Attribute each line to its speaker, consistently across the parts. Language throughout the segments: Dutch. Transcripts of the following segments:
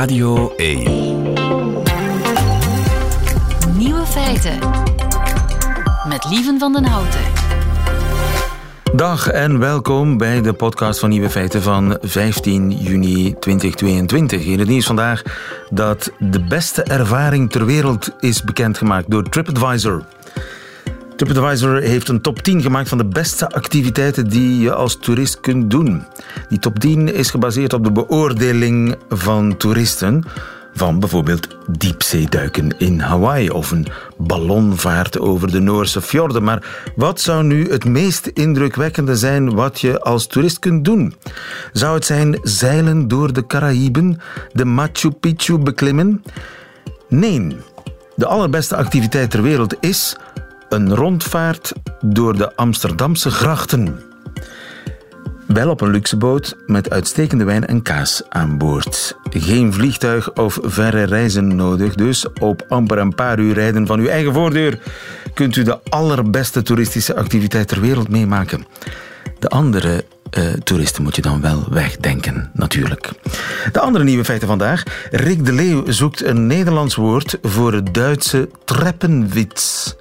Speaker 1: Radio 1.
Speaker 2: Nieuwe feiten. Met Lieven van den Houten.
Speaker 3: Dag en welkom bij de podcast van Nieuwe Feiten van 15 juni 2022. In het nieuws vandaag dat de beste ervaring ter wereld is bekendgemaakt door TripAdvisor. TripAdvisor heeft een top 10 gemaakt van de beste activiteiten die je als toerist kunt doen. Die top 10 is gebaseerd op de beoordeling van toeristen van bijvoorbeeld diepzeeduiken in Hawaii of een ballonvaart over de Noorse fjorden. Maar wat zou nu het meest indrukwekkende zijn wat je als toerist kunt doen? Zou het zijn zeilen door de Caraïben, de Machu Picchu beklimmen? Nee, de allerbeste activiteit ter wereld is een rondvaart door de Amsterdamse grachten. Wel op een luxe boot met uitstekende wijn en kaas aan boord. Geen vliegtuig of verre reizen nodig, dus op amper een paar uur rijden van uw eigen voordeur kunt u de allerbeste toeristische activiteit ter wereld meemaken. De andere uh, toeristen moet je dan wel wegdenken, natuurlijk. De andere nieuwe feiten vandaag. Rick de Leeuw zoekt een Nederlands woord voor het Duitse treppenwits.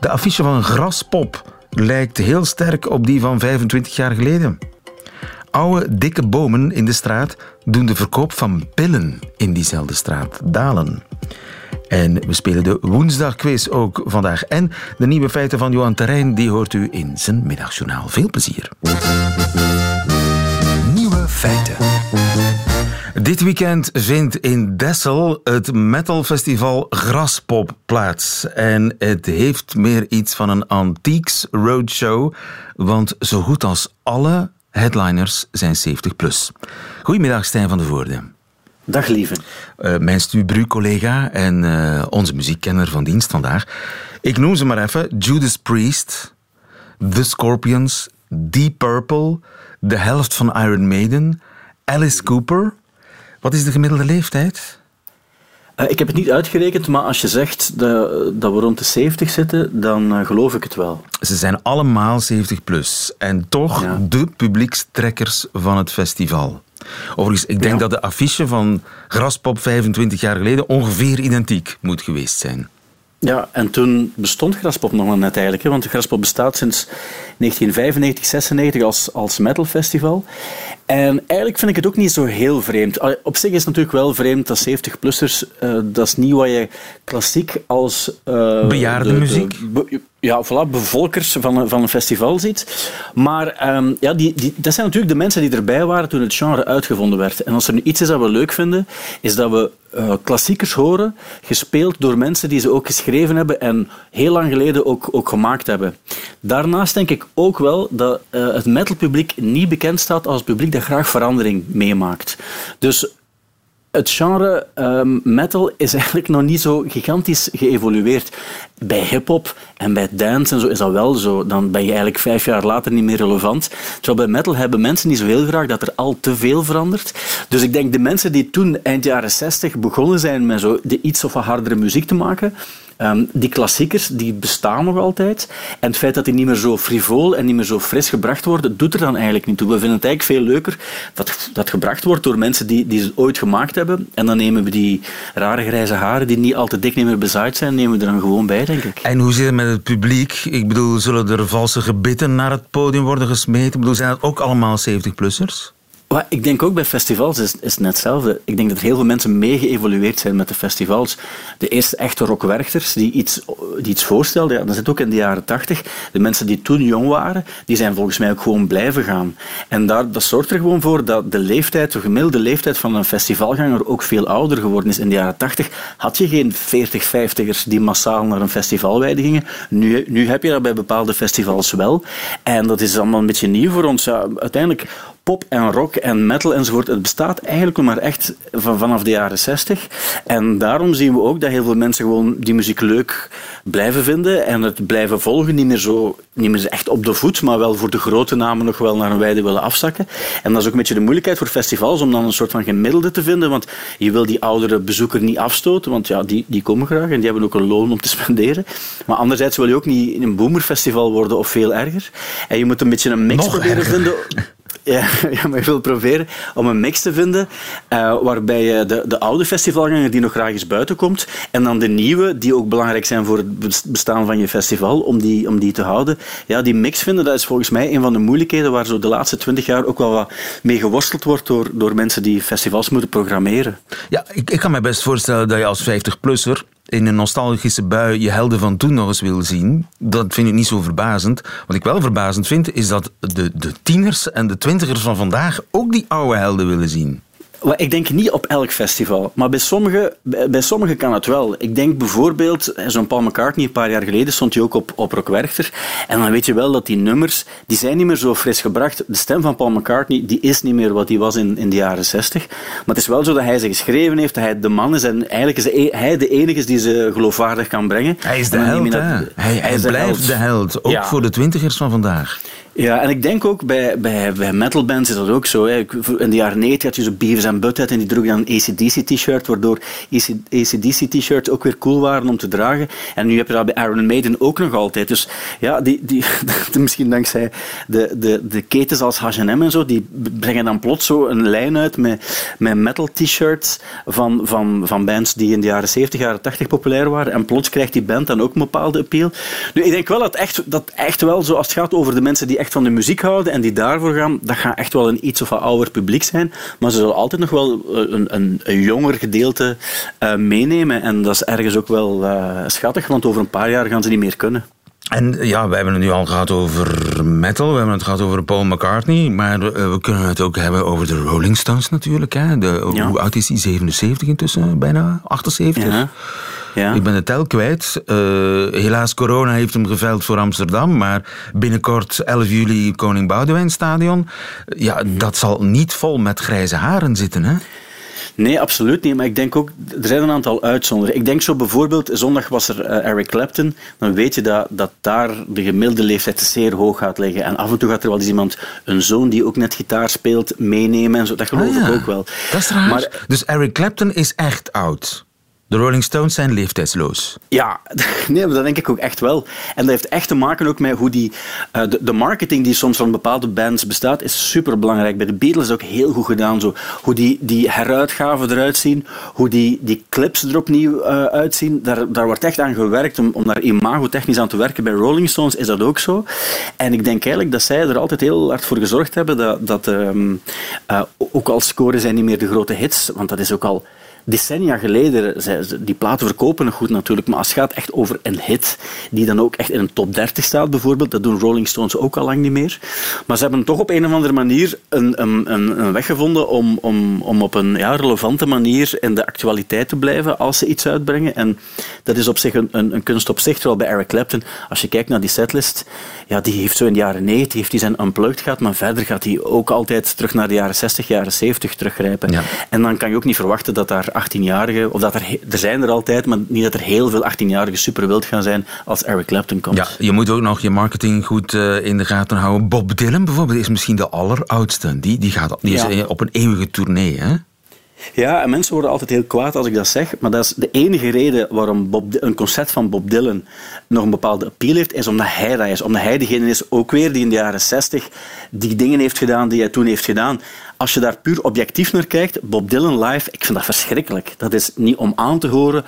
Speaker 3: De affiche van Graspop lijkt heel sterk op die van 25 jaar geleden. Oude, dikke bomen in de straat doen de verkoop van pillen in diezelfde straat dalen. En we spelen de woensdagquiz ook vandaag. En de nieuwe feiten van Johan Terrein, die hoort u in zijn middagjournaal. Veel plezier.
Speaker 1: Nieuwe feiten.
Speaker 3: Dit weekend vindt in Dessel het metalfestival Graspop plaats. En het heeft meer iets van een antiques roadshow, want zo goed als alle headliners zijn 70 plus. Goedemiddag Stijn van de Voorde.
Speaker 4: Dag lieve.
Speaker 3: Uh, mijn Stubru-collega en uh, onze muziekkenner van dienst vandaag. Ik noem ze maar even. Judas Priest, The Scorpions, Deep Purple, de helft van Iron Maiden, Alice Cooper... Wat is de gemiddelde leeftijd?
Speaker 4: Uh, ik heb het niet uitgerekend, maar als je zegt dat, dat we rond de 70 zitten, dan uh, geloof ik het wel.
Speaker 3: Ze zijn allemaal 70 plus. En toch ja. de publiekstrekkers van het festival. Overigens, ik denk ja. dat de affiche van Graspop 25 jaar geleden ongeveer identiek moet geweest zijn.
Speaker 4: Ja, en toen bestond Graspop nog maar net eigenlijk. Hè, want Graspop bestaat sinds 1995, 96 als, als metalfestival. En eigenlijk vind ik het ook niet zo heel vreemd. Op zich is het natuurlijk wel vreemd dat 70-plussers, uh, dat is niet wat je klassiek als...
Speaker 3: Uh, Bejaarde de, muziek?
Speaker 4: De, be, ja, voilà, bevolkers van, van een festival ziet. Maar um, ja, die, die, dat zijn natuurlijk de mensen die erbij waren toen het genre uitgevonden werd. En als er nu iets is dat we leuk vinden, is dat we uh, klassiekers horen, gespeeld door mensen die ze ook geschreven hebben en heel lang geleden ook, ook gemaakt hebben. Daarnaast denk ik ook wel dat het metalpubliek niet bekend staat als publiek graag verandering meemaakt. Dus het genre um, metal is eigenlijk nog niet zo gigantisch geëvolueerd. Bij hip-hop en bij dance en zo is dat wel zo. Dan ben je eigenlijk vijf jaar later niet meer relevant. Terwijl bij metal hebben mensen niet zo heel graag dat er al te veel verandert. Dus ik denk de mensen die toen eind jaren 60 begonnen zijn met zo de iets of wat hardere muziek te maken. Um, die klassiekers die bestaan nog altijd. En het feit dat die niet meer zo frivol en niet meer zo fris gebracht worden, doet er dan eigenlijk niet toe. We vinden het eigenlijk veel leuker dat dat gebracht wordt door mensen die, die het ooit gemaakt hebben. En dan nemen we die rare grijze haren die niet al te dik niet meer bezaaid zijn, nemen we er dan gewoon bij, denk ik.
Speaker 3: En hoe zit het met het publiek? Ik bedoel, zullen er valse gebitten naar het podium worden gesmeten? Ik bedoel, zijn het ook allemaal 70-plussers?
Speaker 4: Ik denk ook bij festivals is, is het net hetzelfde. Ik denk dat heel veel mensen mee geëvolueerd zijn met de festivals. De eerste echte rockwerchters die iets, die iets voorstelden, ja, dat zit ook in de jaren tachtig. De mensen die toen jong waren, die zijn volgens mij ook gewoon blijven gaan. En daar, dat zorgt er gewoon voor dat de leeftijd, de gemiddelde leeftijd van een festivalganger ook veel ouder geworden is. In de jaren tachtig had je geen 40, 50ers die massaal naar een festivalweide gingen. Nu, nu heb je dat bij bepaalde festivals wel. En dat is allemaal een beetje nieuw voor ons. Uiteindelijk pop en rock en metal enzovoort. Het bestaat eigenlijk nog maar echt van, vanaf de jaren 60. En daarom zien we ook dat heel veel mensen gewoon die muziek leuk blijven vinden en het blijven volgen. Niet meer, zo, niet meer echt op de voet, maar wel voor de grote namen nog wel naar een wijde willen afzakken. En dat is ook een beetje de moeilijkheid voor festivals om dan een soort van gemiddelde te vinden. Want je wil die oudere bezoeker niet afstoten, want ja, die, die komen graag en die hebben ook een loon om te spenderen. Maar anderzijds wil je ook niet in een boomerfestival worden of veel erger. En je moet een beetje een mix
Speaker 3: nog
Speaker 4: proberen
Speaker 3: erger.
Speaker 4: vinden. Ja, ja, maar ik wil proberen om een mix te vinden uh, waarbij je de, de oude festivalganger die nog graag eens buiten komt en dan de nieuwe die ook belangrijk zijn voor het bestaan van je festival, om die, om die te houden. Ja, die mix vinden, dat is volgens mij een van de moeilijkheden waar zo de laatste twintig jaar ook wel wat mee geworsteld wordt door, door mensen die festivals moeten programmeren.
Speaker 3: Ja, ik, ik kan me best voorstellen dat je als 50-plusser in een nostalgische bui je helden van toen nog eens wil zien, dat vind ik niet zo verbazend. Wat ik wel verbazend vind, is dat de, de tieners en de twintigers van vandaag ook die oude helden willen zien.
Speaker 4: Ik denk niet op elk festival, maar bij sommigen bij sommige kan het wel. Ik denk bijvoorbeeld, zo'n Paul McCartney, een paar jaar geleden stond hij ook op, op Rock Werchter. En dan weet je wel dat die nummers, die zijn niet meer zo fris gebracht. De stem van Paul McCartney, die is niet meer wat die was in, in de jaren zestig. Maar het is wel zo dat hij ze geschreven heeft, dat hij de man is en eigenlijk is hij de enige die ze geloofwaardig kan brengen.
Speaker 3: Hij is de held, Hij, hij, blijft de held, ook voor de twintigers van vandaag.
Speaker 4: Ja, en ik denk ook bij, bij, bij metalbands is dat ook zo. Hè. In de jaren 90 had je zo Beavis en Butthead en die droegen dan een ACDC-t-shirt, waardoor ACDC-t-shirts ook weer cool waren om te dragen. En nu heb je dat bij Iron Maiden ook nog altijd. Dus ja, die, die, misschien dankzij de, de, de ketens als H&M en zo, die brengen dan plots zo een lijn uit met, met metal-t-shirts van, van, van bands die in de jaren 70, jaren 80 populair waren. En plots krijgt die band dan ook een bepaalde appeal. Nu, ik denk wel dat echt, dat echt wel zo, als het gaat over de mensen die echt van de muziek houden en die daarvoor gaan, dat gaat echt wel een iets of wat ouder publiek zijn. Maar ze zullen altijd nog wel eh, een, een, een jonger gedeelte uh, meenemen. En dat is ergens ook wel uh, schattig, want over een paar jaar gaan ze niet meer kunnen.
Speaker 3: En ja, we hebben het nu al gehad over metal, we hebben het gehad over Paul McCartney, maar we kunnen het ook hebben over de Rolling Stones natuurlijk. Hè? De, Hoe oud is hij? 77 intussen, bijna 78. Ja. Ja. Ik ben de tel kwijt. Uh, helaas, corona heeft hem geveld voor Amsterdam. Maar binnenkort 11 juli Koning Boudewijn Stadion. Ja, dat zal niet vol met grijze haren zitten, hè?
Speaker 4: Nee, absoluut niet. Maar ik denk ook, er zijn een aantal uitzonderingen. Ik denk zo bijvoorbeeld, zondag was er uh, Eric Clapton. Dan weet je dat, dat daar de gemiddelde leeftijd zeer hoog gaat liggen. En af en toe gaat er wel eens iemand, een zoon die ook net gitaar speelt, meenemen. En zo. Dat geloof ah, ik ook wel.
Speaker 3: Dat is raar. Maar, dus Eric Clapton is echt oud? De Rolling Stones zijn leeftijdsloos.
Speaker 4: Ja, nee, dat denk ik ook echt wel. En dat heeft echt te maken ook met hoe die... Uh, de, marketing die soms van bepaalde bands bestaat, is superbelangrijk. Bij de Beatles is ook heel goed gedaan. Zo. Hoe die, die heruitgaven eruit zien, hoe die, die clips er opnieuw uh, uitzien. Daar, daar wordt echt aan gewerkt om, om daar imagotechnisch aan te werken. Bij Rolling Stones is dat ook zo. En ik denk eigenlijk dat zij er altijd heel hard voor gezorgd hebben dat, dat um, uh, ook al scoren zij niet meer de grote hits, want dat is ook al decennia geleden, die platen verkopen nog goed natuurlijk, maar als het gaat echt over een hit, die dan ook echt in een top 30 staat bijvoorbeeld, dat doen Rolling Stones ook al lang niet meer. Maar ze hebben toch op een of andere manier een, een, een weg gevonden om, om, om op een ja, relevante manier in de actualiteit te blijven als ze iets uitbrengen. En dat is op zich een, een, een kunst op zich, terwijl bij Eric Clapton, als je kijkt naar die setlist, ja, die heeft zo in de jaren 90 heeft hij zijn unplugged gehad, maar verder gaat hij ook altijd terug naar de jaren 60, jaren 70 teruggrijpen. Ja. En dan kan je ook niet verwachten dat daar 18-jarigen, of dat er, er zijn er altijd, maar niet dat er heel veel 18-jarigen super wild gaan zijn als Eric Clapton komt.
Speaker 3: Ja, je moet ook nog je marketing goed uh, in de gaten houden. Bob Dylan bijvoorbeeld is misschien de alleroudste. Die, die, gaat, die is op een eeuwige tournee, hè?
Speaker 4: Ja, en mensen worden altijd heel kwaad als ik dat zeg, maar dat is de enige reden waarom Bob, een concert van Bob Dylan nog een bepaalde appeal heeft, is omdat hij dat is. Omdat hij degene is, ook weer, die in de jaren 60 die dingen heeft gedaan die hij toen heeft gedaan. Als je daar puur objectief naar kijkt, Bob Dylan live, ik vind dat verschrikkelijk. Dat is niet om aan te horen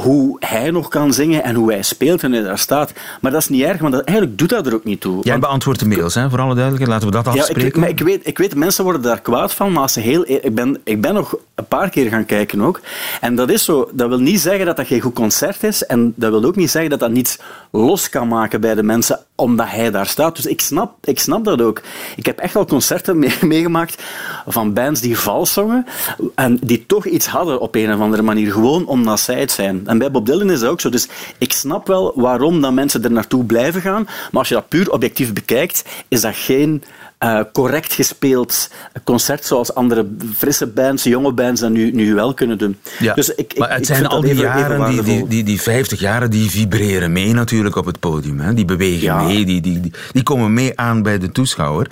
Speaker 4: hoe hij nog kan zingen en hoe hij speelt en hij daar staat. Maar dat is niet erg, want dat, eigenlijk doet dat er ook niet toe.
Speaker 3: Jij beantwoordt de mails, hè, voor alle duidelijkheid. Laten we dat afspreken.
Speaker 4: Ja, ik, ik, weet, ik weet, mensen worden daar kwaad van, maar als ze heel, ik, ben, ik ben nog een paar keer gaan kijken ook. En dat is zo. Dat wil niet zeggen dat dat geen goed concert is. En dat wil ook niet zeggen dat dat niets los kan maken bij de mensen omdat hij daar staat. Dus ik snap, ik snap dat ook. Ik heb echt wel concerten meegemaakt van bands die vals zongen en die toch iets hadden op een of andere manier, gewoon omdat zij het zijn. En bij Bob Dylan is dat ook zo. Dus ik snap wel waarom dat mensen er naartoe blijven gaan, maar als je dat puur objectief bekijkt, is dat geen uh, correct gespeeld concert zoals andere frisse bands, jonge bands dat nu, nu wel kunnen doen.
Speaker 3: Ja, dus ik, maar het zijn al die jaren, die, die, die, die 50 jaren, die vibreren mee natuurlijk op het podium. Hè? Die bewegen mee, die, die, die, die, komen mee aan bij de toeschouwer.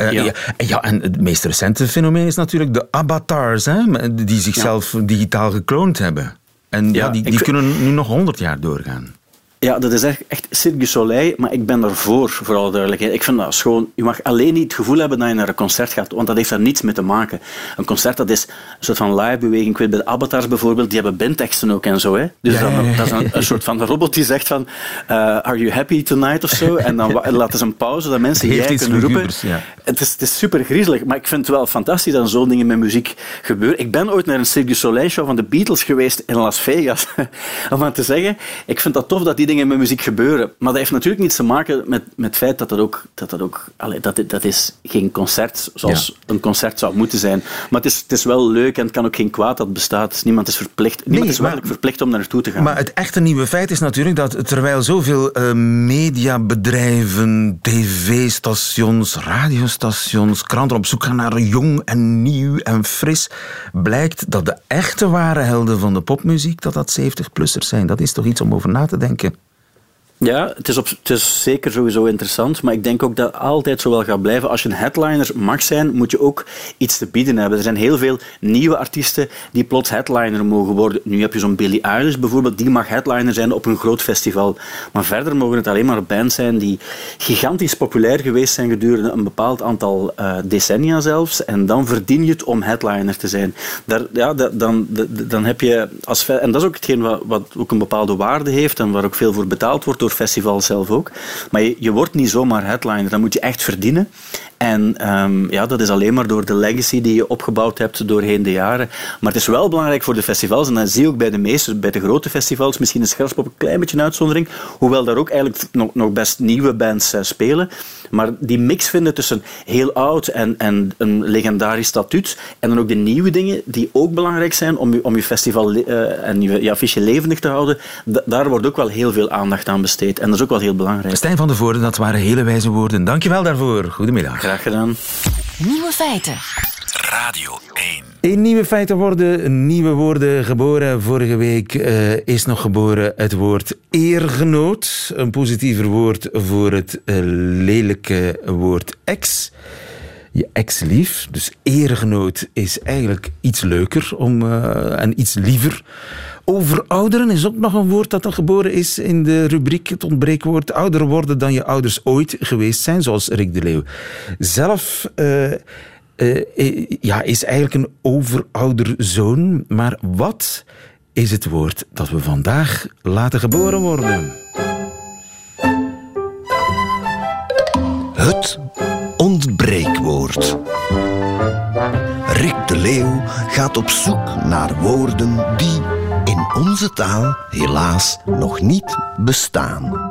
Speaker 3: Uh, ja. Ja, en het meest recente fenomeen is natuurlijk de avatars, hè? die zichzelf digitaal gekloond hebben. En ja, die, die kunnen nu nog 100 jaar doorgaan.
Speaker 4: Ja, dat is echt, echt Cirque du Soleil, maar ik ben ervoor, voor alle duidelijkheid. Ik vind dat schoon. Je mag alleen niet het gevoel hebben dat je naar een concert gaat, want dat heeft daar niets mee te maken. Een concert, dat is een soort van live-beweging. Ik weet bij de avatars bijvoorbeeld, die hebben bandteksten ook en zo. Hè. Dus
Speaker 3: Ja,
Speaker 4: dan-
Speaker 3: ja, ja.
Speaker 4: dat is een, een soort van robot die zegt van, eh, are you happy tonight of zo? En dan laten ze een pauze, dat mensen jij kunnen roepen. Het is, het is super griezelig, maar ik vind het wel fantastisch dat zo'n dingen met muziek gebeuren. Ik ben ooit naar een Cirque du Soleil show van de Beatles geweest in Las Vegas. Om aan te zeggen, ik vind dat tof dat die dingen met muziek gebeuren. Maar dat heeft natuurlijk niets te maken met, met het feit dat dat ook... Dat, dat, ook allee, dat, dat is geen concert zoals een concert zou moeten zijn. Maar het is, het is wel leuk en het kan ook geen kwaad dat het bestaat. Niemand is verplicht, niemand is
Speaker 3: maar-
Speaker 4: wettelijk verplicht om daar naartoe te gaan.
Speaker 3: Maar het echte nieuwe feit is natuurlijk dat terwijl zoveel eh, mediabedrijven, tv-stations, radiostations, kranten op zoek gaan naar jong en nieuw en fris, blijkt dat de echte ware helden van de popmuziek dat dat 70-plussers zijn. Dat is toch iets om over na te denken.
Speaker 4: Ja, het is, op, het is zeker sowieso interessant, maar ik denk ook dat altijd zo wel gaat blijven. Als je een headliner mag zijn, moet je ook iets te bieden hebben. Er zijn heel veel nieuwe artiesten die plots headliner mogen worden. Nu heb je zo'n Billie Eilish bijvoorbeeld, die mag headliner zijn op een groot festival. Maar verder mogen het alleen maar bands zijn die gigantisch populair geweest zijn gedurende een bepaald aantal eh, decennia zelfs. En dan verdien je het om headliner te zijn. Daar, ja, da- dan, da- dan heb je als en dat is ook hetgeen wat, ook een bepaalde waarde heeft en waar ook veel voor betaald wordt festivals zelf ook. Maar je, je wordt niet zomaar headliner, dan moet je echt verdienen. En ehm, ja, dat is alleen maar door de legacy die je opgebouwd hebt doorheen de jaren. Maar het is wel belangrijk voor de festivals, en dat zie je ook bij de meeste, bij de grote festivals, misschien is Graspop een klein beetje een uitzondering, hoewel daar ook eigenlijk nog, nog best nieuwe bands eh, spelen. Maar die mix vinden tussen heel oud en, en een legendarisch statuut, en dan ook de nieuwe dingen die ook belangrijk zijn om je, om je festival eh, en je, je affiche levendig te houden, da- daar wordt ook wel heel veel aandacht aan besteed. En dat is ook wel heel belangrijk.
Speaker 3: Stijn van de Voorde, dat waren hele wijze woorden. Dankjewel daarvoor. Goedemiddag.
Speaker 4: Graag gedaan.
Speaker 2: Nieuwe feiten.
Speaker 1: Radio 1.
Speaker 3: In nieuwe feiten worden nieuwe woorden geboren. Vorige week eh, is nog geboren het woord eergenoot. Een positiever woord voor het eh, lelijke woord ex. Je ex-lief. Dus eergenoot is eigenlijk iets leuker om, eh, en iets liever. Overouderen is ook nog een woord dat er geboren is in de rubriek het ontbreekwoord. Ouder worden dan je ouders ooit geweest zijn, zoals Rick de Leeuw. Zelf eh, eh, ja, is eigenlijk een overouder zoon. Maar wat is het woord dat we vandaag laten geboren worden?
Speaker 1: Het ontbreekwoord. Rick de Leeuw gaat op zoek naar woorden die in onze taal helaas nog niet bestaan.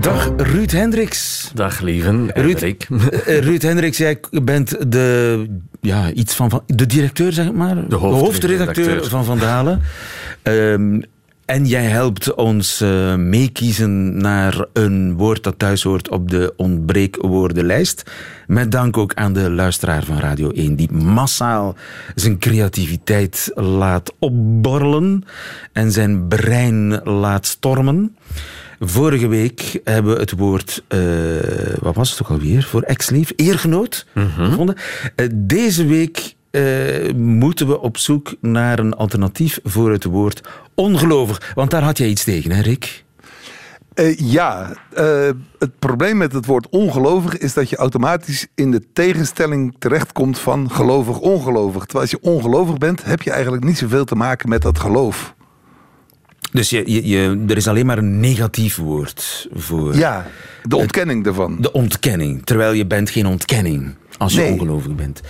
Speaker 3: Dag Ruud Hendricks.
Speaker 5: Dag lieven.
Speaker 3: Ruud,
Speaker 5: Rick.
Speaker 3: eh, Ruud Hendricks, jij bent de, ja, iets van, van, de directeur, zeg maar. De
Speaker 5: hoofdredacteur.
Speaker 3: van Van Dalen. Ehm, en jij helpt ons eh, meekiezen naar een woord dat thuis hoort op de ontbreekwoordenlijst. Met dank ook aan de luisteraar van Radio 1, die massaal zijn creativiteit laat opborrelen en zijn brein laat stormen. Vorige week hebben we het woord, eh, wat was het ook alweer, voor ex-lief, eergenoot gevonden. Eh, deze week eh, moeten we op zoek naar een alternatief voor het woord ongelovig. Want daar had jij iets tegen, hè Rick?
Speaker 6: Eh, ja, eh, het probleem met het woord ongelovig is dat je automatisch in de tegenstelling terechtkomt van gelovig-ongelovig. Terwijl als je ongelovig bent, heb je eigenlijk niet zoveel te maken met dat geloof.
Speaker 3: Dus je, je, je, er is alleen maar een negatief woord voor
Speaker 6: Ja, de ontkenning daarvan.
Speaker 3: de ontkenning. Terwijl je bent geen ontkenning als je
Speaker 6: Nee.
Speaker 3: ongelovig bent.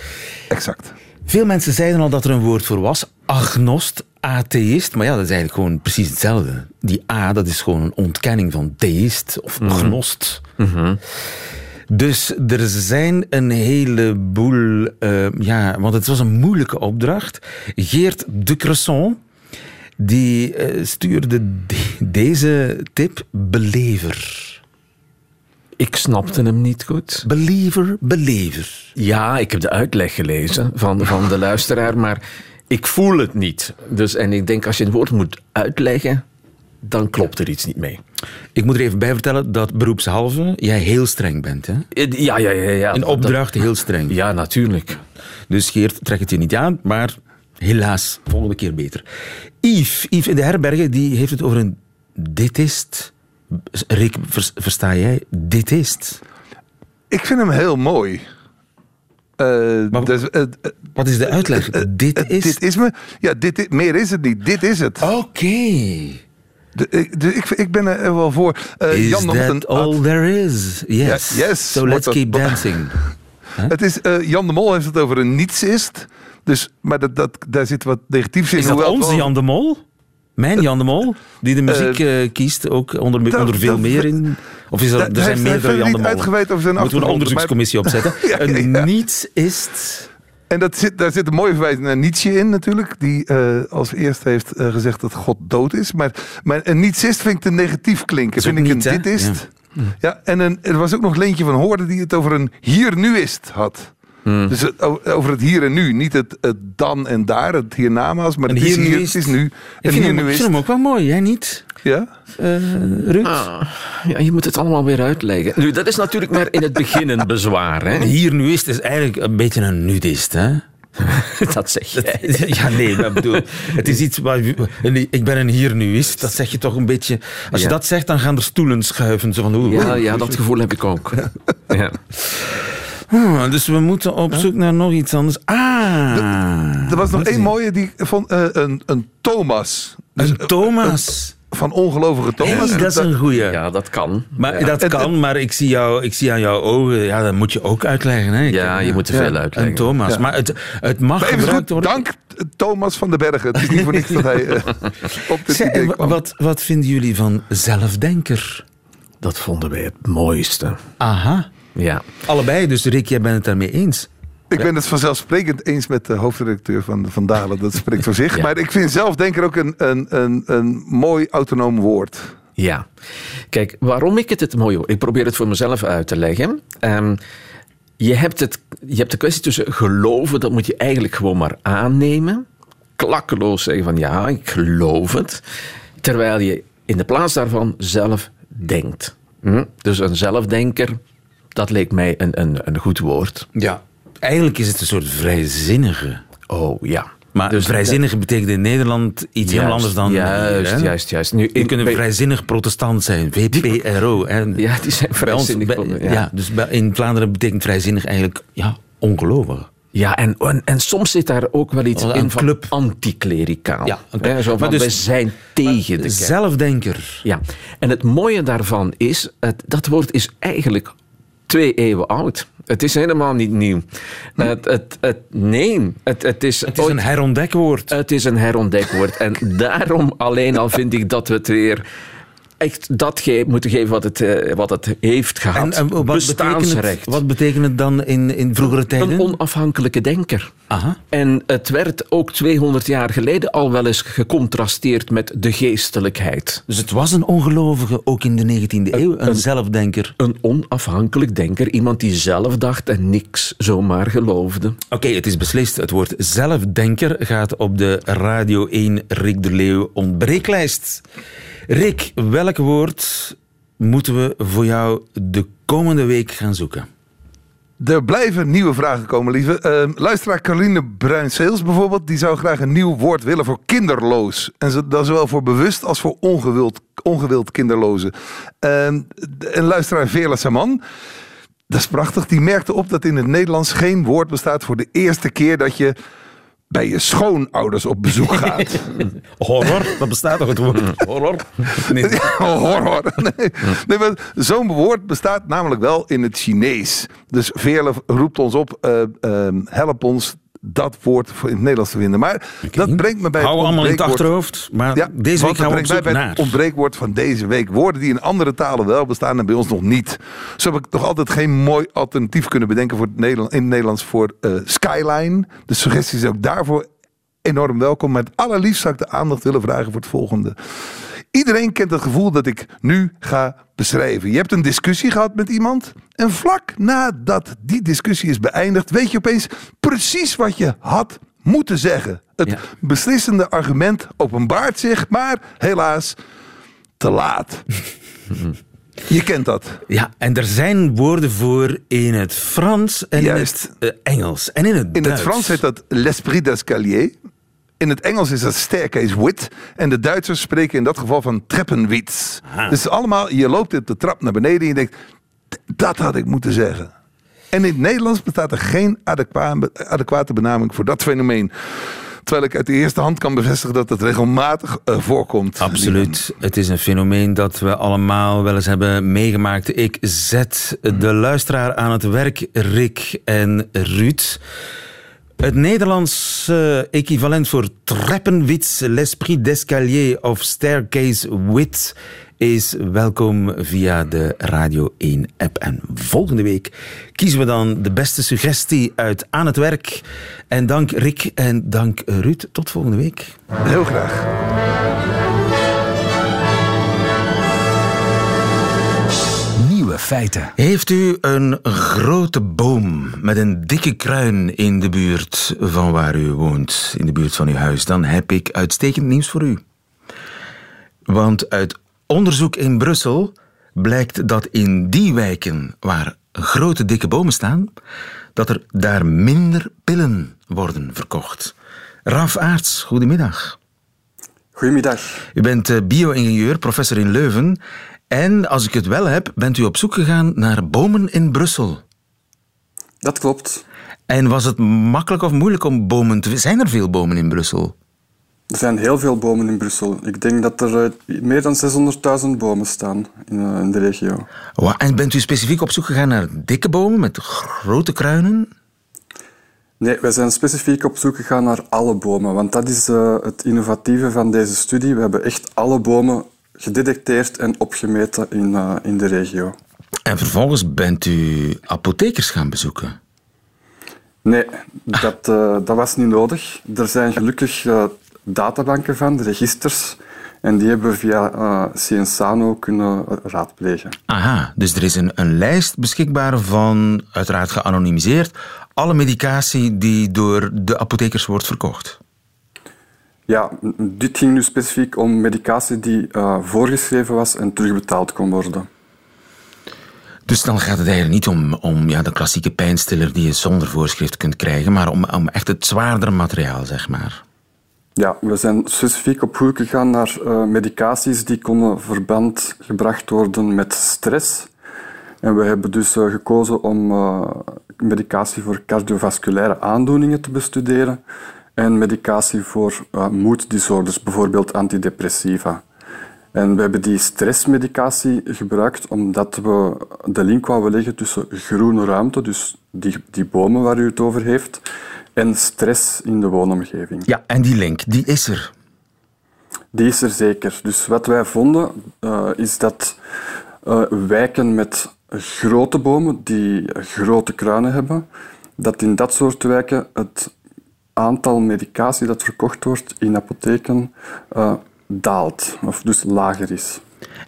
Speaker 6: Exact.
Speaker 3: Veel mensen zeiden al dat er een woord voor was. Agnost, atheïst. Maar ja, dat is eigenlijk gewoon precies hetzelfde. Die A, dat is gewoon een ontkenning van theïst of agnost. Dus er zijn een heleboel... eh, ja, want het was een moeilijke opdracht. Geert de Cresson, die eh, stuurde de- deze tip. Belever.
Speaker 5: Ik snapte hem niet goed.
Speaker 3: Believer, belever.
Speaker 5: Ja, ik heb de uitleg gelezen van, van de luisteraar, maar ik voel het niet. Dus, en ik denk, als je het woord moet uitleggen, dan klopt er iets niet mee.
Speaker 3: Ik moet er even bij vertellen dat beroepshalve jij heel streng bent. Hè?
Speaker 5: Ja, ja, ja. ja
Speaker 3: Een opdracht heel streng.
Speaker 5: Ja, natuurlijk.
Speaker 3: Dus Geert, trek het je niet aan, maar Helaas, volgende keer beter. Yves, Yves in de herbergen, die heeft het over een ditist. Rick, vers- versta jij? Ditist.
Speaker 6: Ik vind hem heel mooi. Eh,
Speaker 3: Maar-
Speaker 6: dus, eh, eh,
Speaker 3: Wat is de uitleg? Dit is...
Speaker 6: dit is me. Ja, dit, meer is het niet. Dit is het.
Speaker 3: Oké.
Speaker 6: Ik, ik, ik ben er wel voor.
Speaker 3: Is
Speaker 6: Jan,
Speaker 3: that
Speaker 6: een,
Speaker 3: all there is? Yes.
Speaker 6: Yes.
Speaker 3: So let's keep dancing.
Speaker 6: Het is, Jan de Mol heeft het over een nietsist. Dus, maar dat, dat, daar zit wat negatiefs in.
Speaker 3: Is dat
Speaker 6: het
Speaker 3: onze Jan de Mol? Mijn Jan de Mol? Die de muziek eh, kiest, ook onder,
Speaker 6: dat-
Speaker 3: onder veel
Speaker 6: dat-
Speaker 3: meer in? Of is er,
Speaker 6: Daar-
Speaker 3: er zijn meerdere Jan de
Speaker 6: zijn
Speaker 3: Moeten we een onderzoekscommissie opzetten?
Speaker 6: Ja, ja,
Speaker 3: Een niets is...
Speaker 6: En dat zit, daar zit een mooie verwijzing naar Nietzsche in natuurlijk. Die eh, als eerste heeft eh, gezegd dat God dood is. Maar, maar een nietsist vind ik te negatief klinken.
Speaker 3: is
Speaker 6: Vind ik
Speaker 3: niet,
Speaker 6: een ditist. Ja. en een, er was ook nog Leentje van Hoorde die het over een hier-nu-ist had.
Speaker 3: Hmm.
Speaker 6: Dus over het hier en nu. Niet het, het dan en daar, het hiernamaals. Maar het is hier,
Speaker 3: hier-nu-ist.
Speaker 6: het is nu.
Speaker 3: Ik
Speaker 6: En
Speaker 3: vind, hem, ik
Speaker 6: hier-nu-ist.
Speaker 3: vind hem ook wel mooi, jij niet?
Speaker 6: Ja?
Speaker 3: eh Ruud?
Speaker 5: Ah, ja, je moet het allemaal weer uitleggen. Nu, dat is natuurlijk maar in het begin een bezwaar. Hè?
Speaker 3: Hier nu is het eigenlijk een beetje een nudist, hè?
Speaker 5: Dat zeg je.
Speaker 3: Ja, nee, maar ik bedoel, het is iets waar... Ik ben een hier nu is, dat zeg je toch een beetje... Als je
Speaker 5: Ja.
Speaker 3: dat zegt, dan gaan er stoelen schuiven. Zo van, oeh,
Speaker 5: Ja, ja, dat gevoel heb ik ook. Ja.
Speaker 3: Ah, dus we moeten op zoek naar nog iets anders. Ah!
Speaker 6: Er was nog één mooie die van eh, een, een Thomas. Dus,
Speaker 3: Een Thomas.
Speaker 6: van ongelovige Thomas.
Speaker 3: Hey, dat is een goeie.
Speaker 5: ja, dat kan.
Speaker 3: Maar
Speaker 5: ja.
Speaker 3: dat kan, maar ik zie, jou, ik zie aan jouw ogen, ja, dat moet je ook uitleggen. Hè? Ik-
Speaker 5: Ja, je moet te
Speaker 6: Ja,
Speaker 5: veel uitleggen.
Speaker 3: Een Thomas.
Speaker 6: Ja.
Speaker 3: Maar het, het mag
Speaker 6: Maar even
Speaker 3: gebruikt
Speaker 6: goed,
Speaker 3: worden.
Speaker 6: dank Thomas van den Bergen. Het is niet voor niks dat hij eh, op dit idee kwam.
Speaker 3: wat, wat vinden jullie van zelfdenker?
Speaker 5: Dat vonden wij het mooiste.
Speaker 3: Aha.
Speaker 5: Ja.
Speaker 3: Allebei, dus Rick, jij bent het daarmee eens.
Speaker 6: Ik ben het vanzelfsprekend eens met de hoofdredacteur van Van Dalen. Dat spreekt voor zich.
Speaker 5: Ja.
Speaker 6: Maar ik vind zelfdenker ook een, een, een, een mooi autonoom woord.
Speaker 5: Ja. Kijk, waarom ik het het mooi hoor. Ik probeer het voor mezelf uit te leggen. Ehm, je, hebt het, je hebt de kwestie tussen geloven, dat moet je eigenlijk gewoon maar aannemen. Klakkeloos zeggen van ja, ik geloof het. Terwijl je in de plaats daarvan zelf denkt. Hm? Dus een zelfdenker, dat leek mij een, een, een goed woord.
Speaker 3: Ja. Eigenlijk is het een soort vrijzinnige.
Speaker 5: Oh ja.
Speaker 3: Maar
Speaker 5: Dus
Speaker 3: vrijzinnige betekent in Nederland iets heel anders dan
Speaker 5: Juist,
Speaker 3: hè?
Speaker 5: juist, juist. Nu,
Speaker 3: Je
Speaker 5: ik
Speaker 3: kunt een vrijzinnig protestant zijn, VPRO. hè.
Speaker 5: Ja, die zijn
Speaker 3: bij ons,
Speaker 5: vrijzinnig.
Speaker 3: bij-
Speaker 5: ja.
Speaker 3: ja. dus in Vlaanderen betekent vrijzinnig eigenlijk ja, ongelovig.
Speaker 5: Ja, en, en, en soms zit daar ook wel iets
Speaker 3: Een
Speaker 5: in van
Speaker 3: club.
Speaker 5: anticlericaal.
Speaker 3: Ja.
Speaker 5: Hè, Zo van,
Speaker 3: dus-
Speaker 5: we zijn tegen de kerk.
Speaker 3: Zelfdenker.
Speaker 5: Ja, en het mooie daarvan is, het, dat woord is eigenlijk twee eeuwen oud. Het is helemaal niet nieuw. Het, het, het, nee, het, het is,
Speaker 3: Het is
Speaker 5: ooit-
Speaker 3: een herontdekwoord.
Speaker 5: het is een herontdekwoord. En daarom alleen al vind ik dat we het weer echt dat ge moeten geven wat het, eh, wat het heeft gehad.
Speaker 3: En, en wat, betekent
Speaker 5: Bestaansrecht.
Speaker 3: het, wat betekent het dan in, in vroegere tijden?
Speaker 5: Een onafhankelijke denker.
Speaker 3: Aha.
Speaker 5: En het werd ook 200 jaar geleden al wel eens gecontrasteerd met de geestelijkheid.
Speaker 3: Dus het was een ongelovige, ook in de 19e eeuw, een,
Speaker 5: een-
Speaker 3: zelfdenker.
Speaker 5: Een onafhankelijk denker, iemand die zelf dacht en niks zomaar geloofde.
Speaker 3: Oké, het is beslist. Het woord zelfdenker gaat op de Radio 1 Rick de Leeuw ontbreeklijst. Rick, welk woord moeten we voor jou de komende week gaan zoeken?
Speaker 6: Er blijven nieuwe vragen komen, lieve. Ehm, luisteraar Caroline Bruinseels bijvoorbeeld, die zou graag een nieuw woord willen voor kinderloos. En dat zowel voor bewust als voor ongewild, ongewild kinderlozen. Ehm, en luisteraar Veerle Saman, dat is prachtig, die merkte op dat in het Nederlands geen woord bestaat voor de eerste keer dat je bij je schoonouders op bezoek gaat.
Speaker 3: Horror, dat bestaat toch het woord horror? Nee.
Speaker 6: Horror. Nee, nee maar zo'n woord bestaat namelijk wel in het Chinees. Dus Veerle roept ons op, eh, ehm, help ons dat woord in het Nederlands te vinden. Maar dat brengt me bij
Speaker 3: Hou
Speaker 6: het
Speaker 3: allemaal in het achterhoofd. Maar
Speaker 6: Ja,
Speaker 3: deze week gaan we op zoek
Speaker 6: bij
Speaker 3: naar.
Speaker 6: het ontbreekwoord van deze week. Woorden die in andere talen wel bestaan en bij ons nog niet. Zo heb ik nog altijd geen mooi alternatief kunnen bedenken voor het Nederland, in het Nederlands voor eh, Skyline. De suggesties zijn ook daarvoor enorm welkom. Maar het allerliefst zou ik de aandacht willen vragen voor het volgende. Iedereen kent het gevoel dat ik nu ga beschrijven. Je hebt een discussie gehad met iemand. En vlak nadat die discussie is beëindigd, weet je opeens precies wat je had moeten zeggen. Het
Speaker 3: Ja.
Speaker 6: beslissende argument openbaart zich, maar helaas te laat. je kent dat.
Speaker 3: Ja, en er zijn woorden voor in het Frans en
Speaker 6: Juist.
Speaker 3: in het eh, Engels en in het
Speaker 6: In
Speaker 3: Duits.
Speaker 6: het Frans heet dat l'esprit d'escalier. In het Engels is dat staircase width. En de Duitsers spreken in dat geval van treppenwitz. Dus allemaal, je loopt op de trap naar beneden en je denkt, dat had ik moeten zeggen. En in het Nederlands bestaat er geen adequate benaming voor dat fenomeen. Terwijl ik uit de eerste hand kan bevestigen dat het regelmatig uh, voorkomt.
Speaker 3: Absoluut. Het is een fenomeen dat we allemaal wel eens hebben meegemaakt. Ik zet de luisteraar aan het werk, Rick en Ruud. Het Nederlandse equivalent voor treppenwits, l'esprit d'escalier of staircase wit is welkom via de Radio 1 app. En volgende week kiezen we dan de beste suggestie uit aan het werk. En dank Rick en dank Ruud. Tot volgende week.
Speaker 6: Heel graag.
Speaker 3: Nieuwe feiten. Heeft u een grote boom met een dikke kruin in de buurt van waar u woont, in de buurt van uw huis, dan heb ik uitstekend nieuws voor u. Want uit onderzoek in Brussel blijkt dat in die wijken waar grote dikke bomen staan, dat er daar minder pillen worden verkocht. Raf Aarts, goedemiddag.
Speaker 7: Goedemiddag.
Speaker 3: U bent eh, bio-ingenieur, professor in Leuven. En als ik het wel heb, bent u op zoek gegaan naar bomen in Brussel.
Speaker 7: Dat klopt.
Speaker 3: En was het makkelijk of moeilijk om bomen te Zijn er veel bomen in Brussel?
Speaker 7: Er zijn heel veel bomen in Brussel. Ik denk dat er eh, meer dan 600.000 bomen staan in, eh, de regio.
Speaker 3: en bent u specifiek op zoek gegaan naar dikke bomen met grote kruinen?
Speaker 7: Nee, wij zijn specifiek op zoek gegaan naar alle bomen. Want dat is uh, het innovatieve van deze studie. We hebben echt alle bomen gedetecteerd en opgemeten in, uh, in de regio.
Speaker 3: En vervolgens bent u apothekers gaan bezoeken?
Speaker 7: Nee, dat, uh, dat was niet nodig. Er zijn gelukkig databanken van, registers. En die hebben we via uh, Cienzano kunnen raadplegen.
Speaker 3: Aha, dus er is een, een lijst beschikbaar van, uiteraard geanonimiseerd, alle medicatie die door de apothekers wordt verkocht.
Speaker 7: Ja, dit ging nu specifiek om medicatie die uh, voorgeschreven was en terugbetaald kon worden.
Speaker 3: Dus dan gaat het eigenlijk niet om, om ja, de klassieke pijnstiller die je zonder voorschrift kunt krijgen, maar om, om echt het zwaardere materiaal, zeg maar.
Speaker 7: Ja, we zijn specifiek op zoek gegaan naar uh, medicaties die konden verband gebracht worden met stress. En we hebben dus uh, gekozen om medicatie voor cardiovasculaire aandoeningen te bestuderen en medicatie voor moeddisorders, bijvoorbeeld antidepressiva. En we hebben die stressmedicatie gebruikt omdat we de link wouden leggen tussen groene ruimte, dus die, die bomen waar u het over heeft, en stress in de woonomgeving.
Speaker 3: Ja, en die link, die is er.
Speaker 7: Die is er zeker. Dus wat wij vonden, uh, is dat uh, wijken met grote bomen die grote kruinen hebben, dat in dat soort wijken het aantal medicatie dat verkocht wordt in apotheken uh, daalt, of dus lager is.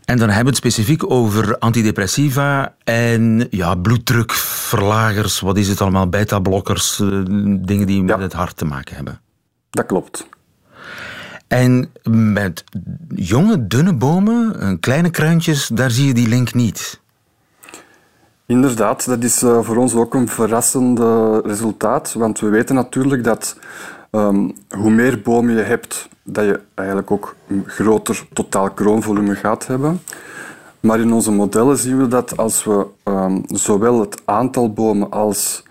Speaker 3: En dan hebben we het specifiek over antidepressiva en ja, bloeddrukverlagers, wat is het allemaal, beta-blokkers, eh, dingen die met het hart te maken hebben.
Speaker 7: Dat klopt.
Speaker 3: En met jonge, dunne bomen, eh, kleine kruintjes, daar zie je die link niet.
Speaker 7: Inderdaad, dat is eh, voor ons ook een verrassend resultaat. Want we weten natuurlijk dat um, hoe meer bomen je hebt, dat je eigenlijk ook een groter totaal kroonvolume gaat hebben. Maar in onze modellen zien we dat als we um, zowel het aantal bomen als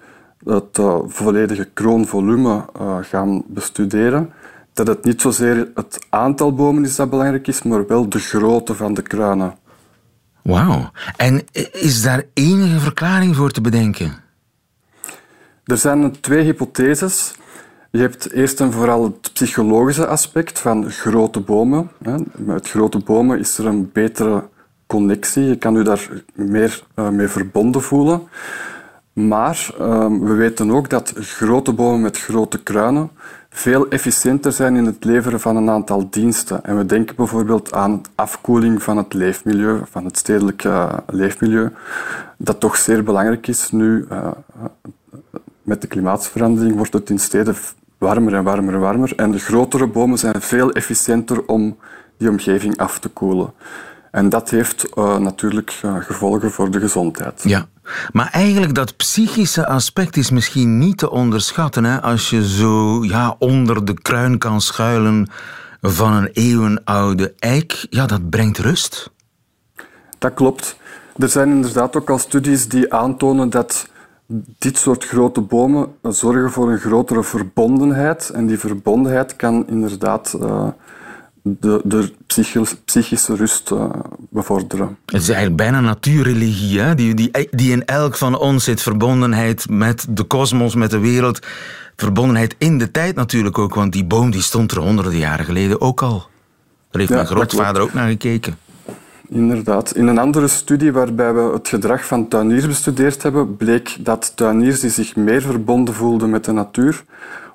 Speaker 7: het uh, volledige kroonvolume uh, gaan bestuderen, dat het niet zozeer het aantal bomen is dat belangrijk is, maar wel de grootte van de kruinen.
Speaker 3: Wauw. En is daar enige verklaring voor te bedenken?
Speaker 7: Er zijn twee hypotheses. Je hebt eerst en vooral het psychologische aspect van grote bomen. Met grote bomen is er een betere connectie. Je kan je daar meer eh, mee verbonden voelen. Maar ehm, we weten ook dat grote bomen met grote kruinen veel efficiënter zijn in het leveren van een aantal diensten. En we denken bijvoorbeeld aan afkoeling van het leefmilieu, van het stedelijke eh, leefmilieu, dat toch zeer belangrijk is nu. Uh, met de klimaatsverandering wordt het in steden warmer en warmer en warmer. En de grotere bomen zijn veel efficiënter om die omgeving af te koelen. En dat heeft uh, natuurlijk uh, gevolgen voor de gezondheid.
Speaker 3: Ja, maar eigenlijk dat psychische aspect is misschien niet te onderschatten. Hè? Als je zo ja, onder de kruin kan schuilen van een eeuwenoude eik, ja, dat brengt rust.
Speaker 7: Dat klopt. Er zijn inderdaad ook al studies die aantonen dat dit soort grote bomen zorgen voor een grotere verbondenheid. En die verbondenheid kan inderdaad uh, de, de psychische rust uh, bevorderen.
Speaker 3: Het is eigenlijk bijna natuurreligie, hè? Die, die, die in elk van ons zit. Verbondenheid met de kosmos, met de wereld. Verbondenheid in de tijd natuurlijk ook, want die boom die stond er honderden jaren geleden ook al. Daar heeft mijn grootvader ook naar gekeken.
Speaker 7: Inderdaad. In een andere studie waarbij we het gedrag van tuiniers bestudeerd hebben, bleek dat tuiniers die zich meer verbonden voelden met de natuur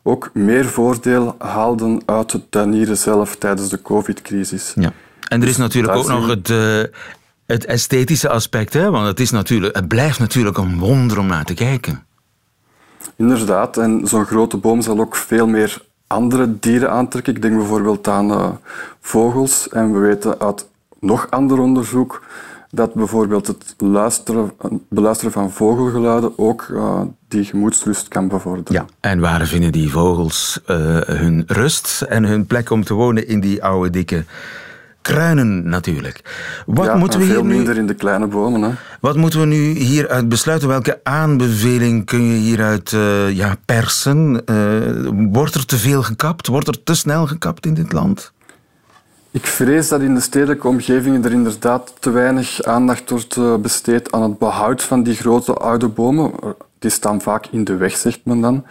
Speaker 7: ook meer voordeel haalden uit het tuinieren zelf tijdens de covid-crisis.
Speaker 3: Ja. En er is dus natuurlijk ook nog het, uh, het esthetische aspect, hè? want het, is natuurlijk, het blijft natuurlijk een wonder om naar te kijken.
Speaker 7: Inderdaad, en zo'n grote boom zal ook veel meer andere dieren aantrekken. Ik denk bijvoorbeeld aan uh, vogels. En we weten uit nog ander onderzoek dat bijvoorbeeld het luisteren, beluisteren van vogelgeluiden ook uh, die gemoedsrust kan bevorderen.
Speaker 3: Ja, en waar vinden die vogels uh, hun rust en hun plek om te wonen in die oude dikke kruinen natuurlijk.
Speaker 7: Wat ja, moeten we veel hier minder in de kleine bomen. Hè?
Speaker 3: Wat moeten we nu hieruit besluiten? Welke aanbeveling kun je hieruit uh, ja, persen? wordt er te veel gekapt? Wordt er te snel gekapt in dit land?
Speaker 7: Ik vrees dat in de stedelijke omgevingen er inderdaad te weinig aandacht wordt eh, besteed aan het behoud van die grote oude bomen. Die staan vaak in de weg, zegt men dan.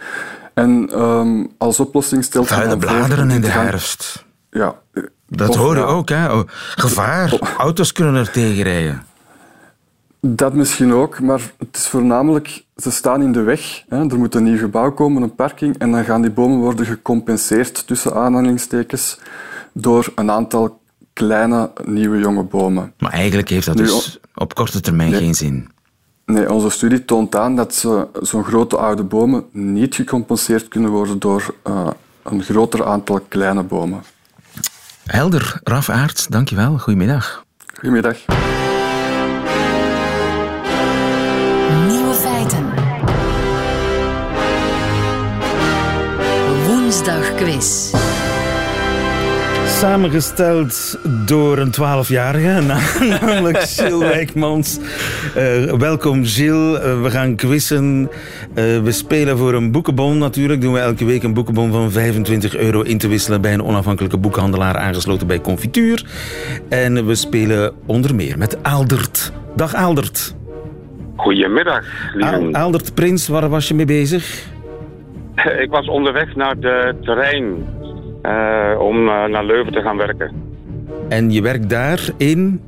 Speaker 7: En um, als oplossing stelt
Speaker 3: men de bladeren in de herfst.
Speaker 7: Ja.
Speaker 3: Dat hoor je ook, hè? Oh, gevaar. Auto's kunnen er tegen rijden.
Speaker 7: Dat misschien ook, maar het is voornamelijk, ze staan in de weg. Hè. Er moet een nieuw gebouw komen, een parking, en dan gaan die bomen worden gecompenseerd tussen aanhalingstekens door een aantal kleine nieuwe jonge bomen.
Speaker 3: Maar eigenlijk heeft dat dus op korte termijn geen zin.
Speaker 7: Nee, onze studie toont aan dat zo'n grote oude bomen niet gecompenseerd kunnen worden door uh, een groter aantal kleine bomen.
Speaker 3: Helder, Raf Aerts, dankjewel. Goedemiddag.
Speaker 7: Goedemiddag.
Speaker 2: Nieuwe feiten. Woensdag quiz.
Speaker 3: Samengesteld door een twaalfjarige, namelijk Gilles Wijkmans. Uh, welkom Gilles, uh, we gaan quizzen. Uh, we spelen voor een boekenbon natuurlijk. Doen we elke week een boekenbon van 25 euro in te wisselen bij een onafhankelijke boekhandelaar aangesloten bij Confituur. En we spelen onder meer met Aaldert. Dag Aaldert.
Speaker 8: Goedemiddag,
Speaker 3: lieve. Aaldert Prins, waar was je mee bezig?
Speaker 8: Ik was onderweg naar de terrein uh, om uh, naar Leuven te gaan werken.
Speaker 3: En je werkt daar in?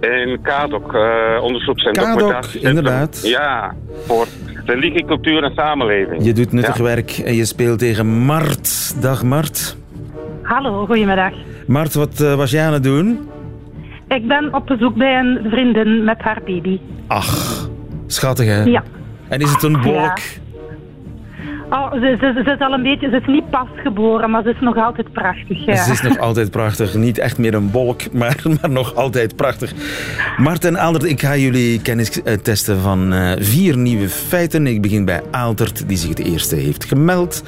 Speaker 8: In KADOC, uh, onderzoekscentrum.
Speaker 3: KADOC, inderdaad.
Speaker 8: Ja, voor religie, cultuur en samenleving.
Speaker 3: Je doet nuttig werk en je speelt tegen Mart. Dag Mart.
Speaker 9: Hallo, goedemiddag.
Speaker 3: Mart, wat was jij aan het doen?
Speaker 9: Ik ben op bezoek bij een vriendin met haar baby.
Speaker 3: Ach, schattig hè?
Speaker 9: Ja.
Speaker 3: En is het een bolk?
Speaker 9: Oh, ze, ze, ze, is al een beetje, ze is niet pas geboren, maar ze is nog altijd prachtig. Ja.
Speaker 3: Ze is nog altijd prachtig. Niet echt meer een wolk, maar, maar nog altijd prachtig. Marten Aaltert, ik ga jullie kennis eh, testen van uh, vier nieuwe feiten. Ik begin bij Aaltert, die zich het eerste heeft gemeld.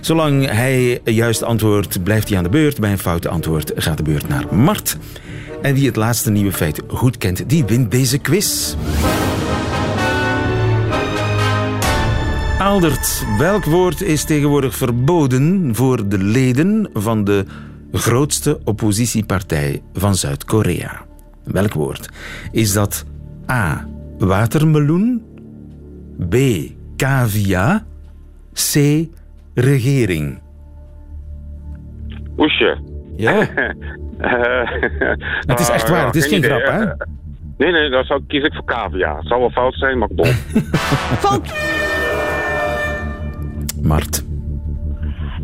Speaker 3: Zolang hij juist antwoordt, blijft hij aan de beurt. Bij een foute antwoord gaat de beurt naar Mart. En wie het laatste nieuwe feit goed kent, die wint deze quiz. Aldert, welk woord is tegenwoordig verboden voor de leden van de grootste oppositiepartij van Zuid-Korea? Welk woord? Is dat A. Watermeloen? B. Cavia? C. Regering?
Speaker 8: Oesje.
Speaker 3: Ja. het is echt waar, het is geen grap, hè?
Speaker 8: Nee, nee, dan zou, kies ik voor cavia. Het zou wel fout zijn, maar bol.
Speaker 3: fout! Mart?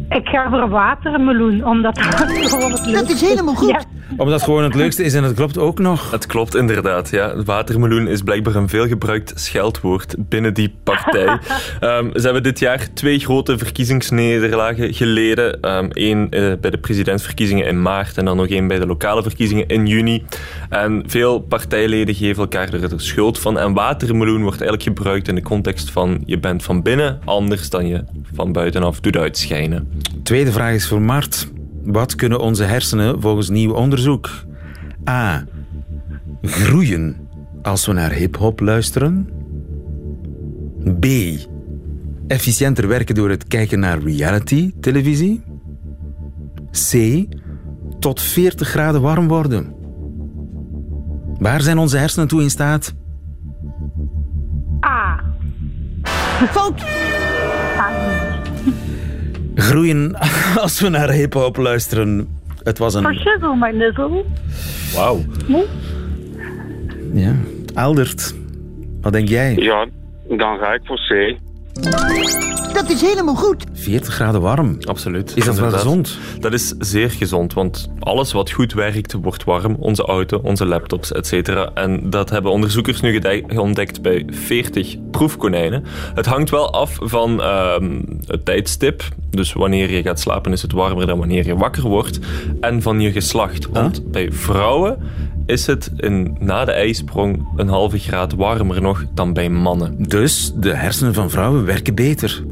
Speaker 9: Ik ga voor watermeloen, omdat dat gewoon het
Speaker 10: Dat is helemaal goed.
Speaker 3: Omdat het gewoon het leukste is en het klopt ook nog.
Speaker 10: Het klopt inderdaad, ja. Watermeloen is blijkbaar een veelgebruikt scheldwoord binnen die partij. Ehm, ze hebben dit jaar twee grote verkiezingsnederlagen geleden. Eén ehm, bij de presidentsverkiezingen in maart en dan nog één bij de lokale verkiezingen in juni. En veel partijleden geven elkaar er de schuld van. En watermeloen wordt eigenlijk gebruikt in de context van je bent van binnen anders dan je van buitenaf doet uitschijnen.
Speaker 3: Tweede vraag is voor Mart. Wat kunnen onze hersenen volgens nieuw onderzoek? A. Groeien als we naar hip-hop luisteren. B. Efficiënter werken door het kijken naar reality-televisie. C. Tot 40 graden warm worden. Waar zijn onze hersenen toe in staat?
Speaker 9: A.
Speaker 11: Fout!
Speaker 3: Groeien als we naar hip-hop luisteren. Het was een.
Speaker 9: Verschizzle, my nizzle.
Speaker 3: Wauw. Ja. Aldert, wat denk jij?
Speaker 8: Ja, dan ga ik voor C.
Speaker 11: Dat is helemaal goed.
Speaker 3: 40 graden warm.
Speaker 10: Absoluut.
Speaker 3: Is dat wel gezond?
Speaker 10: Dat is zeer gezond, want alles wat goed werkt, wordt warm. Onze auto, onze laptops, etc. En dat hebben onderzoekers nu ontdekt bij 40 proefkonijnen. Het hangt wel af van ehm, het tijdstip. Dus wanneer je gaat slapen is het warmer dan wanneer je wakker wordt. En van je geslacht. Want bij vrouwen is het in, na de ijsprong een halve graad warmer nog dan bij mannen.
Speaker 3: Dus de hersenen van vrouwen werken beter.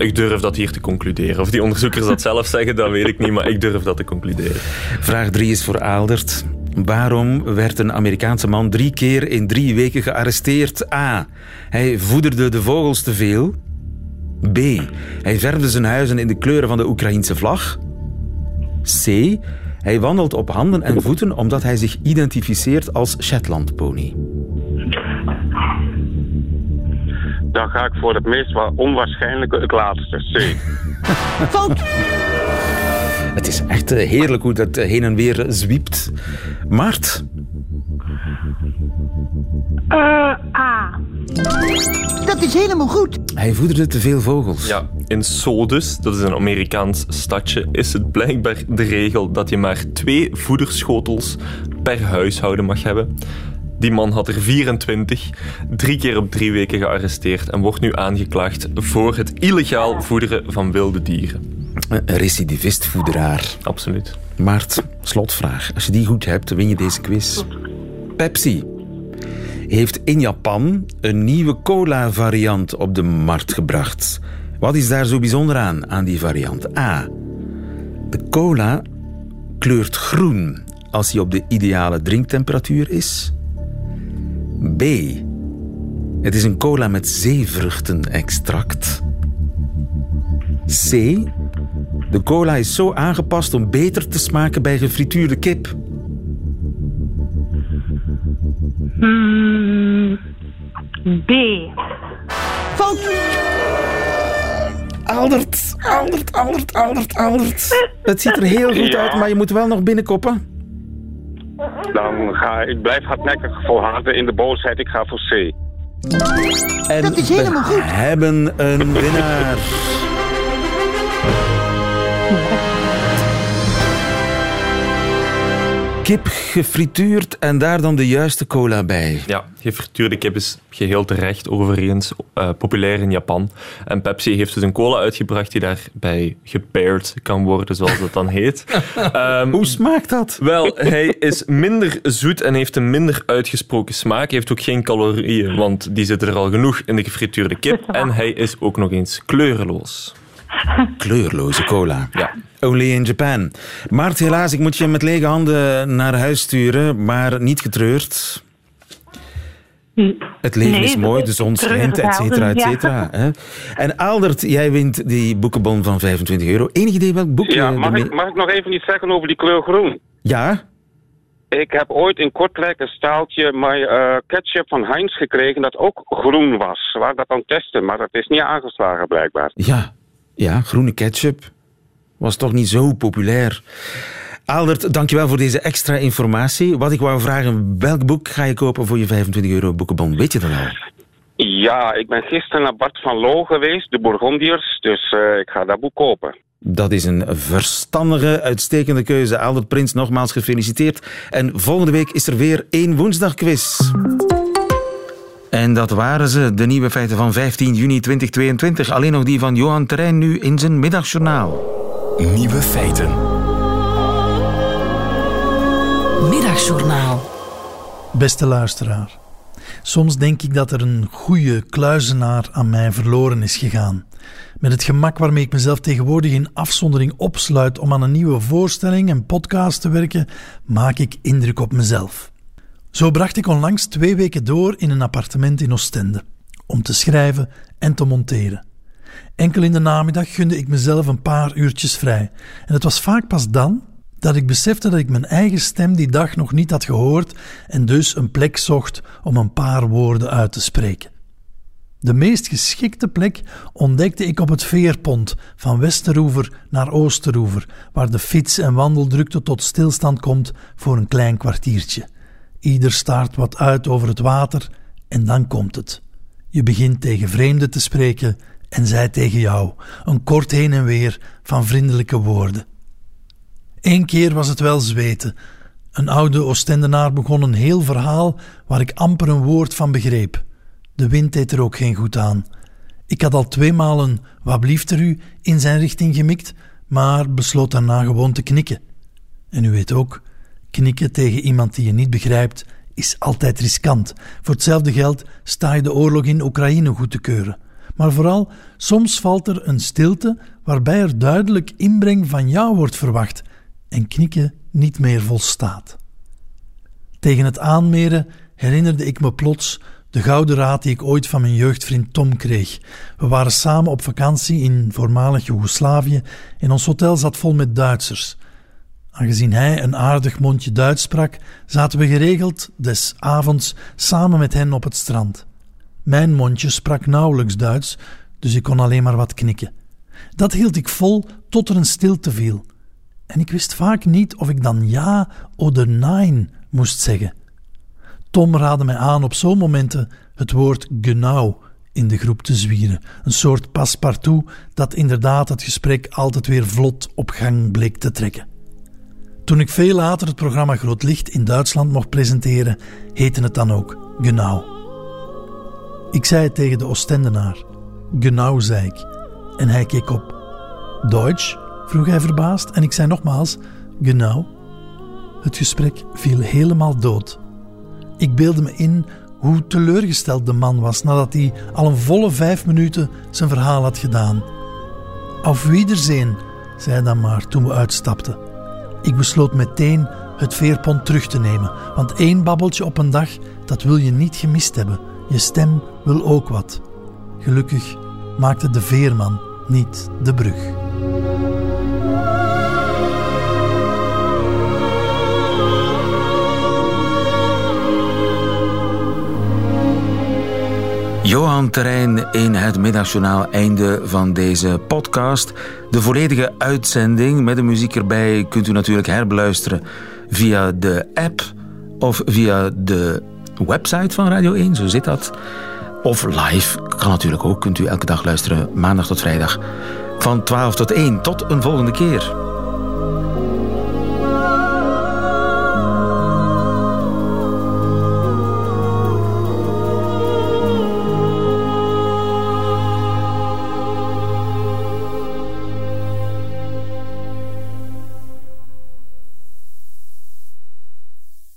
Speaker 10: Ik durf dat hier te concluderen. Of die onderzoekers dat zelf zeggen, dat weet ik niet, maar ik durf dat te concluderen.
Speaker 3: Vraag 3 is voor Aldert. Waarom werd een Amerikaanse man drie keer in drie weken gearresteerd? A. Hij voederde de vogels te veel. B. Hij verfde zijn huizen in de kleuren van de Oekraïense vlag. C. Hij wandelt op handen en voeten omdat hij zich identificeert als Shetlandpony.
Speaker 8: Dan ga ik voor het meest wa- onwaarschijnlijke, het laatste, C.
Speaker 11: Fout!
Speaker 3: Het is echt eh, heerlijk hoe dat eh, heen en weer zwiept. Mart,
Speaker 9: Eh, A.
Speaker 11: Dat is helemaal goed.
Speaker 3: hij voederde te veel vogels.
Speaker 10: Ja, in Sodus, dat is een Amerikaans stadje, is het blijkbaar de regel dat je maar twee voederschotels per huishouden mag hebben. Die man had er 24, drie keer op drie weken gearresteerd en wordt nu aangeklaagd voor het illegaal voederen van wilde dieren.
Speaker 3: Een recidivistvoederaar.
Speaker 10: Absoluut.
Speaker 3: Maart, slotvraag. Als je die goed hebt, win je deze quiz. Pepsi heeft in Japan een nieuwe cola-variant op de markt gebracht. Wat is daar zo bijzonder aan, aan die variant? A. De cola kleurt groen als die op de ideale drinktemperatuur is. B. Het is een cola met zeevruchtenextract. C. De cola is zo aangepast om beter te smaken bij gefrituurde kip.
Speaker 9: Hmm, B.
Speaker 11: Fout!
Speaker 3: Aldert, Aldert, Aldert, Aldert, Aldert. Het ziet er heel goed uit, maar je moet wel nog binnenkoppen.
Speaker 8: Dan ga ik blijf hardnekkig volharden in de boosheid. Ik ga voor C.
Speaker 3: En
Speaker 11: Dat is helemaal
Speaker 3: we
Speaker 11: goed.
Speaker 3: hebben een winnaar. Kip gefrituurd en daar dan de juiste cola bij.
Speaker 10: Ja, gefrituurde kip is geheel terecht overigens eh, populair in Japan. En Pepsi heeft dus een cola uitgebracht die daarbij gepaired kan worden, zoals dat dan heet. Ehm,
Speaker 3: Hoe smaakt dat?
Speaker 10: Wel, hij is minder zoet en heeft een minder uitgesproken smaak. Hij heeft ook geen calorieën, want die zitten er al genoeg in de gefrituurde kip. En hij is ook nog eens kleureloos.
Speaker 3: Kleurloze cola.
Speaker 10: Ja.
Speaker 3: Only in Japan. Maart, helaas, ik moet je met lege handen naar huis sturen, maar niet getreurd. Het leven
Speaker 9: Nee,
Speaker 3: is mooi, de zon schijnt, et cetera, et cetera. hè. En Aldert, jij wint die boekenbon van 25 euro. Enig idee welk boek
Speaker 8: Ja,
Speaker 3: je
Speaker 8: mag
Speaker 3: ermee-
Speaker 8: ik, mag ik nog even iets zeggen over die kleur groen?
Speaker 3: Ja?
Speaker 8: Ik heb ooit in Kortrijk een staaltje maar, eh, ketchup van Heinz gekregen dat ook groen was. Waren dat aan het testen, maar dat is niet aangeslagen blijkbaar.
Speaker 3: Ja. Ja, groene ketchup. Was toch niet zo populair. Aldert, dankjewel voor deze extra informatie. Wat ik wou vragen, welk boek ga je kopen voor je 25 euro boekenbon? Weet je dat al?
Speaker 8: Ja, ik ben gisteren naar Bart van Loo geweest, de Bourgondiërs, dus eh, ik ga dat boek kopen.
Speaker 3: Dat is een verstandige, uitstekende keuze. Albert Prins, nogmaals gefeliciteerd. En volgende week is er weer één woensdagquiz. En dat waren ze, de nieuwe feiten van 15 juni 2022. Alleen nog die van Johan Terrein nu in zijn middagjournaal.
Speaker 12: Nieuwe feiten.
Speaker 2: Middagjournaal.
Speaker 13: Beste luisteraar, soms denk ik dat er een goede kluizenaar aan mij verloren is gegaan. Met het gemak waarmee ik mezelf tegenwoordig in afzondering opsluit om aan een nieuwe voorstelling en podcast te werken, maak ik indruk op mezelf. Zo bracht ik onlangs twee weken door in een appartement in Oostende, om te schrijven en te monteren. Enkel in de namiddag gunde ik mezelf een paar uurtjes vrij, en het was vaak pas dan dat ik besefte dat ik mijn eigen stem die dag nog niet had gehoord en dus een plek zocht om een paar woorden uit te spreken. De meest geschikte plek ontdekte ik op het veerpont van Westeroever naar Oosteroever, waar de fiets- en wandeldrukte tot stilstand komt voor een klein kwartiertje. Ieder staart wat uit over het water en dan komt het. Je begint tegen vreemden te spreken en zij tegen jou, een kort heen en weer van vriendelijke woorden. Eén keer was het wel zweten. Een oude Oostendenaar begon een heel verhaal waar ik amper een woord van begreep. De wind deed er ook geen goed aan. Ik had al tweemaal een wat blieft er u in zijn richting gemikt, maar besloot daarna gewoon te knikken. En u weet ook, knikken tegen iemand die je niet begrijpt is altijd riskant. Voor hetzelfde geld sta je de oorlog in Oekraïne goed te keuren. Maar vooral, soms valt er een stilte waarbij er duidelijk inbreng van jou wordt verwacht en knikken niet meer volstaat. Tegen het aanmeren herinnerde ik me plots de gouden raad die ik ooit van mijn jeugdvriend Tom kreeg. We waren samen op vakantie in voormalig Joegoslavië en ons hotel zat vol met Duitsers. Aangezien hij een aardig mondje Duits sprak, zaten we geregeld des avonds samen met hen op het strand. Mijn mondje sprak nauwelijks Duits, dus ik kon alleen maar wat knikken. Dat hield ik vol tot er een stilte viel. En ik wist vaak niet of ik dan ja of nein moest zeggen. Tom raadde mij aan op zo'n momenten het woord genau in de groep te zwieren. Een soort passepartout dat inderdaad het gesprek altijd weer vlot op gang bleek te trekken. Toen ik veel later het programma Groot Licht in Duitsland mocht presenteren, heette het dan ook genau. Ik zei het tegen de Oostendenaar. Genau, zei ik. En hij keek op. Deutsch? vroeg hij verbaasd en ik zei nogmaals: Genau. Het gesprek viel helemaal dood. Ik beelde me in hoe teleurgesteld de man was nadat hij al een volle vijf minuten zijn verhaal had gedaan. Auf Wiedersehen, zei hij dan maar toen we uitstapten. Ik besloot meteen het veerpont terug te nemen, want één babbeltje op een dag, dat wil je niet gemist hebben. Je stem wil ook wat. Gelukkig maakte de veerman niet de brug.
Speaker 3: Johan Terrein in het middagjournaal. Einde van deze podcast. De volledige uitzending met de muziek erbij kunt u natuurlijk herbeluisteren via de app of via de website van Radio 1. Zo zit dat. Of live kan natuurlijk ook. Kunt u elke dag luisteren, maandag tot vrijdag. Van 12 tot 1. Tot een volgende keer.